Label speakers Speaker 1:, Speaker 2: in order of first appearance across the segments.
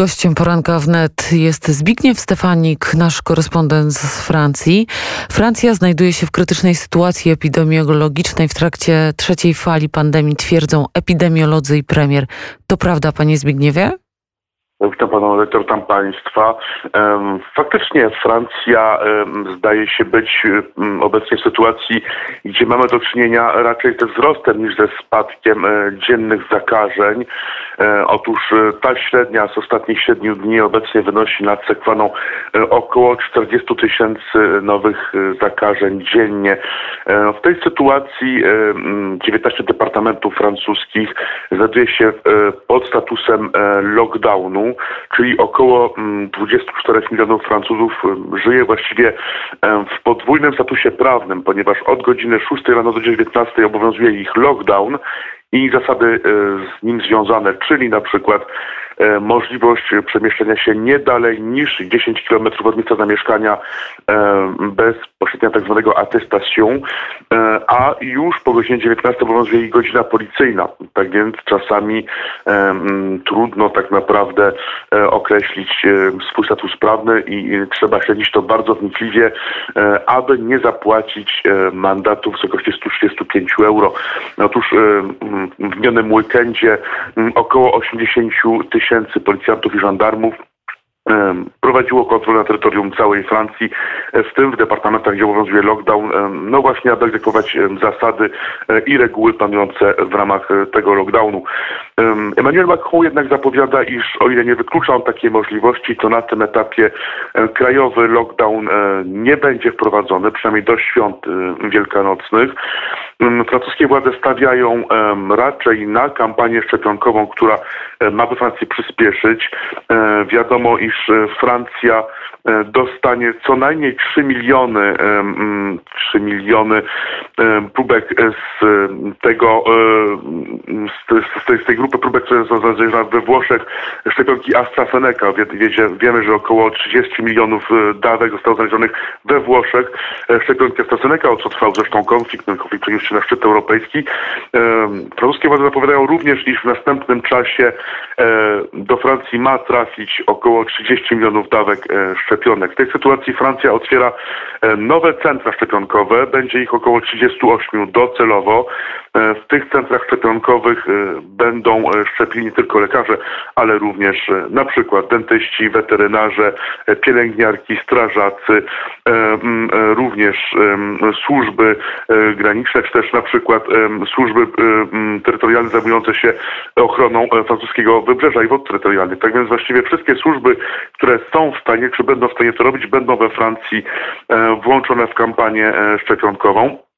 Speaker 1: Gościem poranka wnet jest Zbigniew Stefanik, nasz korespondent z Francji. Francja znajduje się w krytycznej sytuacji epidemiologicznej w trakcie trzeciej fali pandemii, twierdzą epidemiolodzy i premier. To prawda, panie Zbigniewie?
Speaker 2: Witam panu redaktor, tam państwa. Faktycznie Francja zdaje się być obecnie w sytuacji, gdzie mamy do czynienia raczej ze wzrostem niż ze spadkiem e, dziennych zakażeń. E, otóż e, ta średnia z ostatnich 7 dni obecnie wynosi nad sekwaną około 40 tysięcy nowych zakażeń dziennie. W tej sytuacji 19 departamentów francuskich znajduje się pod statusem lockdownu czyli około 24 mm, milionów Francuzów żyje właściwie w podwójnym statusie prawnym, ponieważ od godziny 6 rano do 19 obowiązuje ich lockdown i zasady e, z nim związane, czyli na przykład e, możliwość przemieszczenia się nie dalej niż 10 km od miejsca zamieszkania e, bez posiadania tak zwanego atestacją, a już po godzinie 19 obowiązuje ich godzina policyjna. Tak więc czasami trudno tak naprawdę określić swój status prawny i trzeba śledzić to bardzo wnikliwie, aby nie zapłacić mandatu w wysokości 135 euro. Otóż w minionym weekendzie około 80 tysięcy policjantów i żandarmów prowadziło kontrolę na terytorium całej Francji, e, w tym w departamentach, gdzie obowiązuje lockdown, no właśnie aby egzekwować zasady e, i reguły panujące w ramach e, tego lockdownu. Emmanuel Macron jednak zapowiada, iż o ile nie wyklucza on takiej możliwości, to na tym etapie krajowy lockdown nie będzie wprowadzony, przynajmniej do świąt wielkanocnych. Francuskie władze stawiają raczej na kampanię szczepionkową, która ma we Francji przyspieszyć. Wiadomo, iż Francja E, dostanie co najmniej 3 miliony, 3 mm, miliony próbek z tego, z tej, z tej grupy próbek, które są znalezione we Włoszech, szczepionki AstraZeneca. wiemy, że około 30 milionów e, dawek zostało znalezionych we Włoszech. E, szczepionki AstraZeneca, o co trwał zresztą konflikt, ten konflikt przeniósł na szczyt europejski. Francuskie władze zapowiadają również, iż w następnym czasie do Francji ma trafić około 30 milionów dawek szczepionki szczepionek. W tej sytuacji Francja otwiera e, nowe centra szczepionkowe, będzie ich około 38 docelowo. E, w tych centrach szczepionkowych e, będą szczepieni nie tylko lekarze, ale również na przykład dentyści, weterynarze, pielęgniarki, strażacy, również służby graniczne, czy też na przykład służby terytorialne zajmujące się ochroną francuskiego wybrzeża i wód terytorialnych. Tak więc właściwie wszystkie służby, które są w stanie, czy będą w stanie to robić, będą we Francji e, włączone w kampanię e, szczepionkową.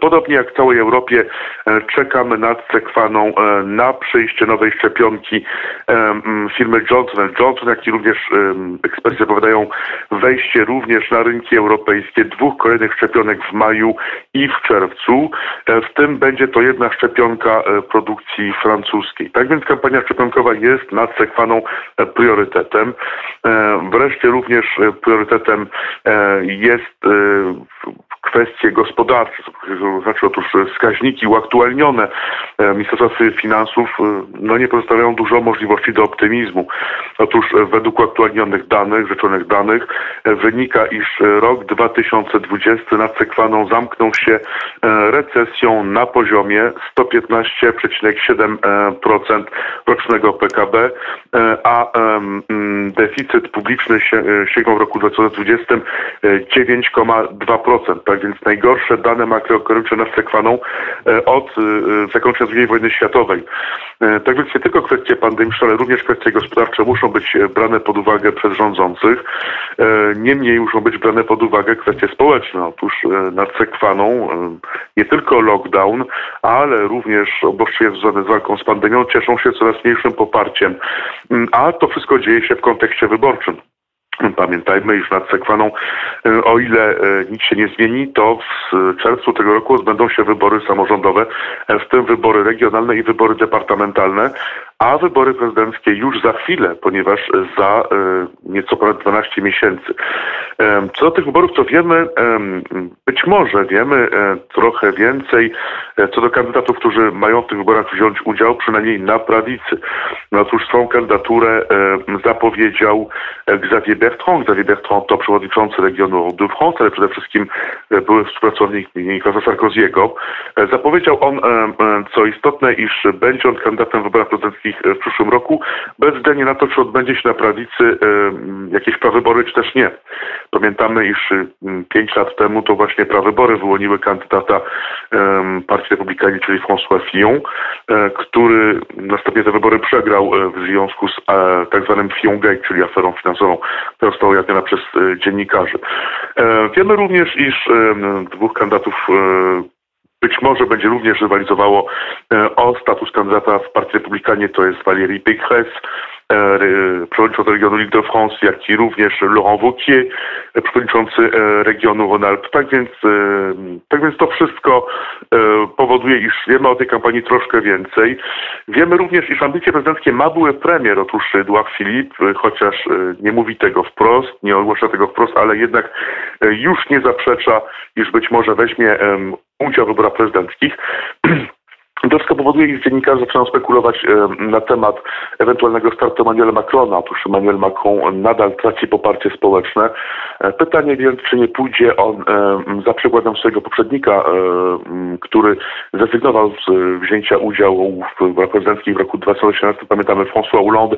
Speaker 2: Podobnie jak w całej Europie e, czekamy nad sekwaną e, na przyjście nowej szczepionki e, firmy Johnson Johnson, jak i również eksperci zapowiadają wejście również na rynki europejskie dwóch kolejnych szczepionek w maju i w czerwcu. W tym będzie to jedna szczepionka produkcji francuskiej. Tak więc kampania szczepionkowa jest nad sekwaną priorytetem. Wreszcie również priorytetem jest kwestie gospodarcze, znaczy otóż wskaźniki uaktualnione e, Ministerstwa Finansów e, no nie pozostawiają dużo możliwości do optymizmu. Otóż e, według aktualnionych danych, rzeczonych danych wynika, iż rok 2020 nad Sekwaną zamknął się recesją na poziomie 115,7% rocznego PKB, a deficyt publiczny sięgnął w roku 2020 9,2%. Tak więc najgorsze dane makroekonomiczne nad Sekwaną e, od e, zakończenia II wojny światowej. E, tak więc nie tylko kwestie pandemiczne, ale również kwestie gospodarcze muszą być brane pod uwagę przez rządzących. Niemniej muszą być brane pod uwagę kwestie społeczne. Otóż nad Sekwaną nie tylko lockdown, ale również obostrzenia związane z walką z pandemią cieszą się coraz mniejszym poparciem. Mm, a to wszystko dzieje się w kontekście wyborczym. Pamiętajmy, iż nad Sekwaną, e, o ile e, nic się nie zmieni, to w czerwcu tego roku odbędą się wybory samorządowe, e, w tym wybory regionalne i wybory departamentalne, a wybory prezydenckie już za chwilę, ponieważ za nieco ponad 12 miesięcy. Co do tych wyborów, to wiemy, być może wiemy trochę więcej co do kandydatów, którzy mają w tych wyborach wziąć udział, przynajmniej na prawicy. No otóż swą kandydaturę zapowiedział Xavier Bertrand. Xavier Bertrand to przewodniczący regionu de France, ale przede wszystkim były współpracownik Nicolas Sarkoziego. Zapowiedział on, co istotne, iż będzie on kandydatem w wyborach prezydenckich w przyszłym roku, bez względu na to, czy odbędzie się na prawicy jakieś prawybory, czy też nie. Pamiętamy, iż pięć lat temu to właśnie prawybory wyłoniły kandydata Partii Republikańskiej, czyli François Fillon, e, który następnie te wybory przegrał e, w związku z e, tak zwanym Fillon Gate, czyli aferą finansową, która została ujawniona przez dziennikarzy. Wiemy również, iż dwóch kandydatów być może będzie również rywalizowało o status kandydata w Partii Republikanie, to jest Valérie Pécresse, E, przewodniczący regionu Ligue de France, jak i również Laurent Wauquiez, przewodniczący e, regionu Rhône-Alpes. Tak więc, e, tak więc to wszystko powoduje, iż wiemy o tej kampanii troszkę więcej. Wiemy również, iż ambicje prezydenckie ma były premier, otóż Edouard Philippe, chociaż nie mówi tego wprost, nie ogłasza tego wprost, ale jednak już nie zaprzecza, iż być może weźmie udział w wyborach prezydenckich. Wszystko powoduje, iż dziennikarze zaczynają spekulować na temat ewentualnego startu Emmanuela Macrona. Otóż Emmanuel Macron nadal traci poparcie społeczne. E, pytanie więc, czy nie pójdzie on za przykładem swojego poprzednika, który zrezygnował z wzięcia udziału w prezydenckich w roku 2018. Pamiętamy, François Hollande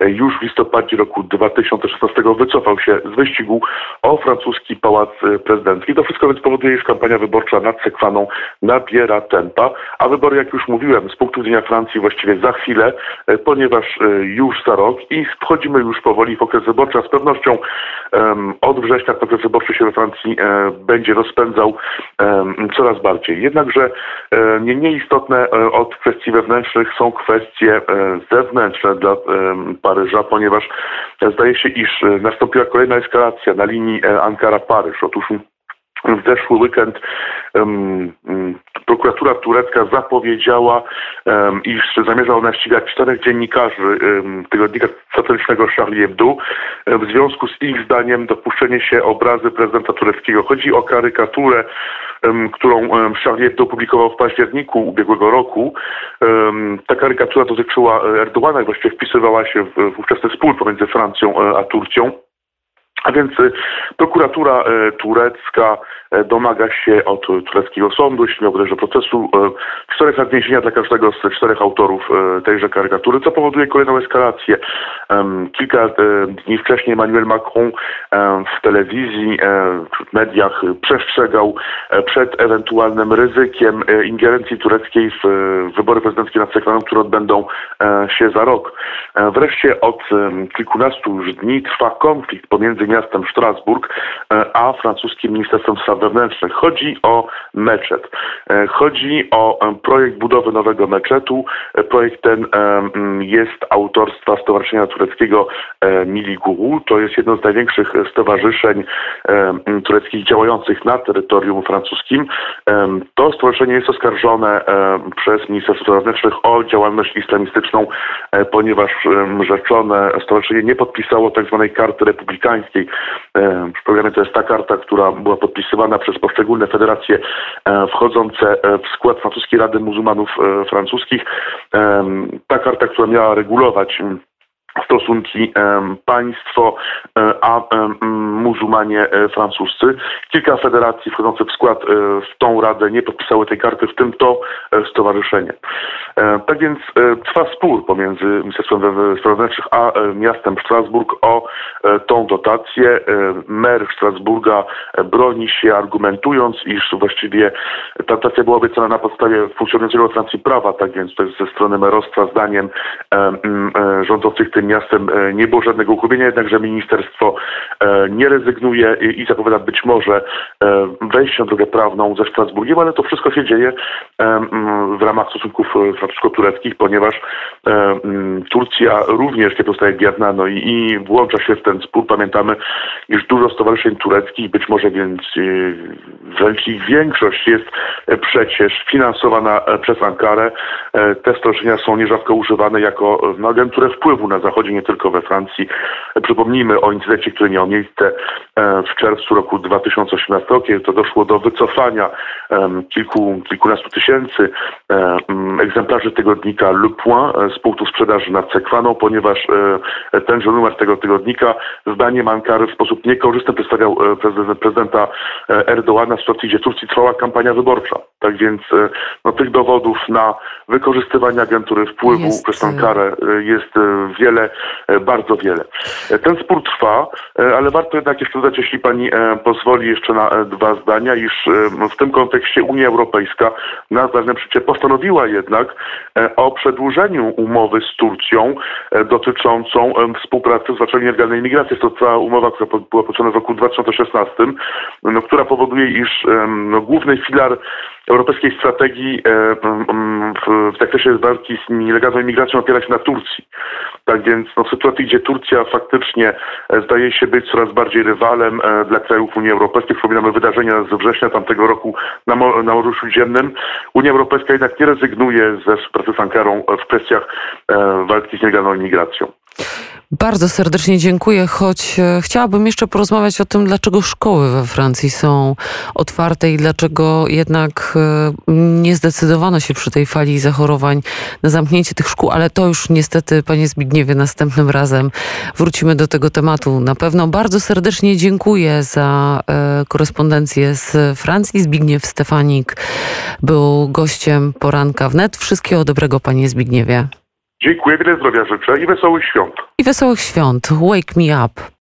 Speaker 2: e, już w listopadzie roku 2016 wycofał się z wyścigu o francuski pałac e, prezydencki. To wszystko więc powoduje, iż kampania wyborcza nad Sekwaną nabiera tempa, a wybory jak już mówiłem, z punktu widzenia Francji właściwie za chwilę, e, ponieważ e, już za rok i wchodzimy już powoli w okres wyborczy, a z pewnością od września okres wyborczy się we Francji um, będzie rozpędzał coraz bardziej. Jednakże nie mniej istotne od kwestii wewnętrznych są kwestie zewnętrzne dla Paryża, ponieważ zdaje się, iż nastąpiła kolejna eskalacja na linii Ankara-Paryż. Otóż w zeszły weekend um, prokuratura turecka zapowiedziała, um, iż zamierza ona ścigać czterech dziennikarzy um, tygodnika satyrycznego Charlie Hebdo w związku z ich zdaniem dopuszczenie się obrazy prezydenta tureckiego. Chodzi o karykaturę, którą Charlie Hebdo publikował w październiku ubiegłego roku. Ta karykatura dotyczyła Erdoğana i właściwie wpisywała się w, w ówczesny spór pomiędzy Francją e, a Turcją. A więc y, prokuratura y, turecka y, domaga się od tureckiego sądu, jeśli miał do procesu, czterech lat więzienia dla każdego z czterech autorów tejże karykatury, co powoduje kolejną eskalację. Kilka dni wcześniej Emmanuel Macron w telewizji, w mediach przestrzegał przed ewentualnym ryzykiem ingerencji tureckiej w wybory prezydenckie nad Sekwaną, które odbędą się za rok. Wreszcie od kilkunastu już dni trwa konflikt pomiędzy miastem Strasburg, e, a francuskim Ministerstwem Spraw Wewnętrznych. Chodzi o meczet. E, chodzi o e, projekt budowy nowego meczetu. Projekt ten jest autorstwa Stowarzyszenia Tureckiego Mili Guru. To jest jedno z największych stowarzyszeń tureckich działających na terytorium francuskim. To stowarzyszenie jest oskarżone przez Ministerstwo Spraw Wewnętrznych o działalność islamistyczną, ponieważ rzeczone stowarzyszenie nie podpisało tzw. Tak karty republikańskiej E, Przypomniamy, to jest ta karta, która była podpisywana przez poszczególne federacje e, wchodzące e, w skład francuskiej Rady Muzułmanów Francuskich. Ta karta, która miała regulować stosunki państwo a muzułmanie francuscy. Kilka federacji wchodzących w skład w tą radę nie podpisały tej karty, w tym to stowarzyszenie. Tak więc trwa spór pomiędzy Ministerstwem Spraw Wewnętrznych a miastem Strasburg o tą dotację. Mer Strasburga broni się argumentując, iż właściwie ta dotacja była obiecana na podstawie funkcjonującego Francji prawa, tak więc to jest ze strony merostwa zdaniem rządzących tej tym miastem nie było żadnego uchybienia, jednakże ministerstwo nie rezygnuje i zapowiada być może wejście na drogę prawną ze Strasburgiem, ale to wszystko się dzieje w ramach stosunków francusko-tureckich, ponieważ Turcja również nie pozostaje bierna no i, i włącza się w ten spór. Pamiętamy, iż dużo stowarzyszeń tureckich, być może więc wręcz ich większość jest przecież finansowana przez Ankarę. Te stowarzyszenia są nierzadko używane jako no, agenturę wpływu na Zachodzie, nie tylko we Francji. Przypomnijmy o incydencie, który miał miejsce w czerwcu roku 2018, kiedy to doszło do wycofania kilku, kilkunastu tysięcy egzemplarzy tygodnika Le Point z punktu sprzedaży nad Sekwaną, ponieważ tenże numer tego tygodnika zdaniem Ankary w sposób niekorzystny przedstawiał prezydenta Erdoğana w sytuacji, gdzie w Turcji trwała kampania wyborcza. Tak więc no, tych dowodów na wykorzystywanie agentury wpływu jest... przez Ankarę jest wiele, bardzo wiele. Ten spór trwa, ale warto jednak jeszcze dodać, jeśli pani pozwoli, jeszcze na dwa zdania, iż w tym kontekście Unia Europejska na postanowiła jednak o przedłużeniu umowy z Turcją dotyczącą współpracy w zwalczaniu nielegalnej migracji. Jest to cała umowa, która była podpisana w roku 2016, no, która powoduje, iż no, główny filar europejskiej strategii w zakresie walki z nielegalną imigracją opiera się na Turcji. Tak więc no, w sytuacji, gdzie Turcja faktycznie zdaje się być coraz bardziej rywalem dla krajów Unii Europejskiej, przypominamy wydarzenia z września tamtego roku na, na Morzu Śródziemnym, Unia Europejska jednak nie rezygnuje ze współpracy z Ankarą w kwestiach walki z nielegalną imigracją.
Speaker 1: Bardzo serdecznie dziękuję, choć e, chciałabym jeszcze porozmawiać o tym, dlaczego szkoły we Francji są otwarte i dlaczego jednak e, nie zdecydowano się przy tej fali zachorowań na zamknięcie tych szkół, ale to już niestety, panie Zbigniewie, następnym razem wrócimy do tego tematu. Na pewno bardzo serdecznie dziękuję za e, korespondencję z Francji. Zbigniew Stefanik był gościem poranka wnet. Wszystkiego dobrego, panie Zbigniewie.
Speaker 2: Dziękuję, wiele zdrowia życzę i wesołych świąt.
Speaker 1: I wesołych świąt. Wake me up.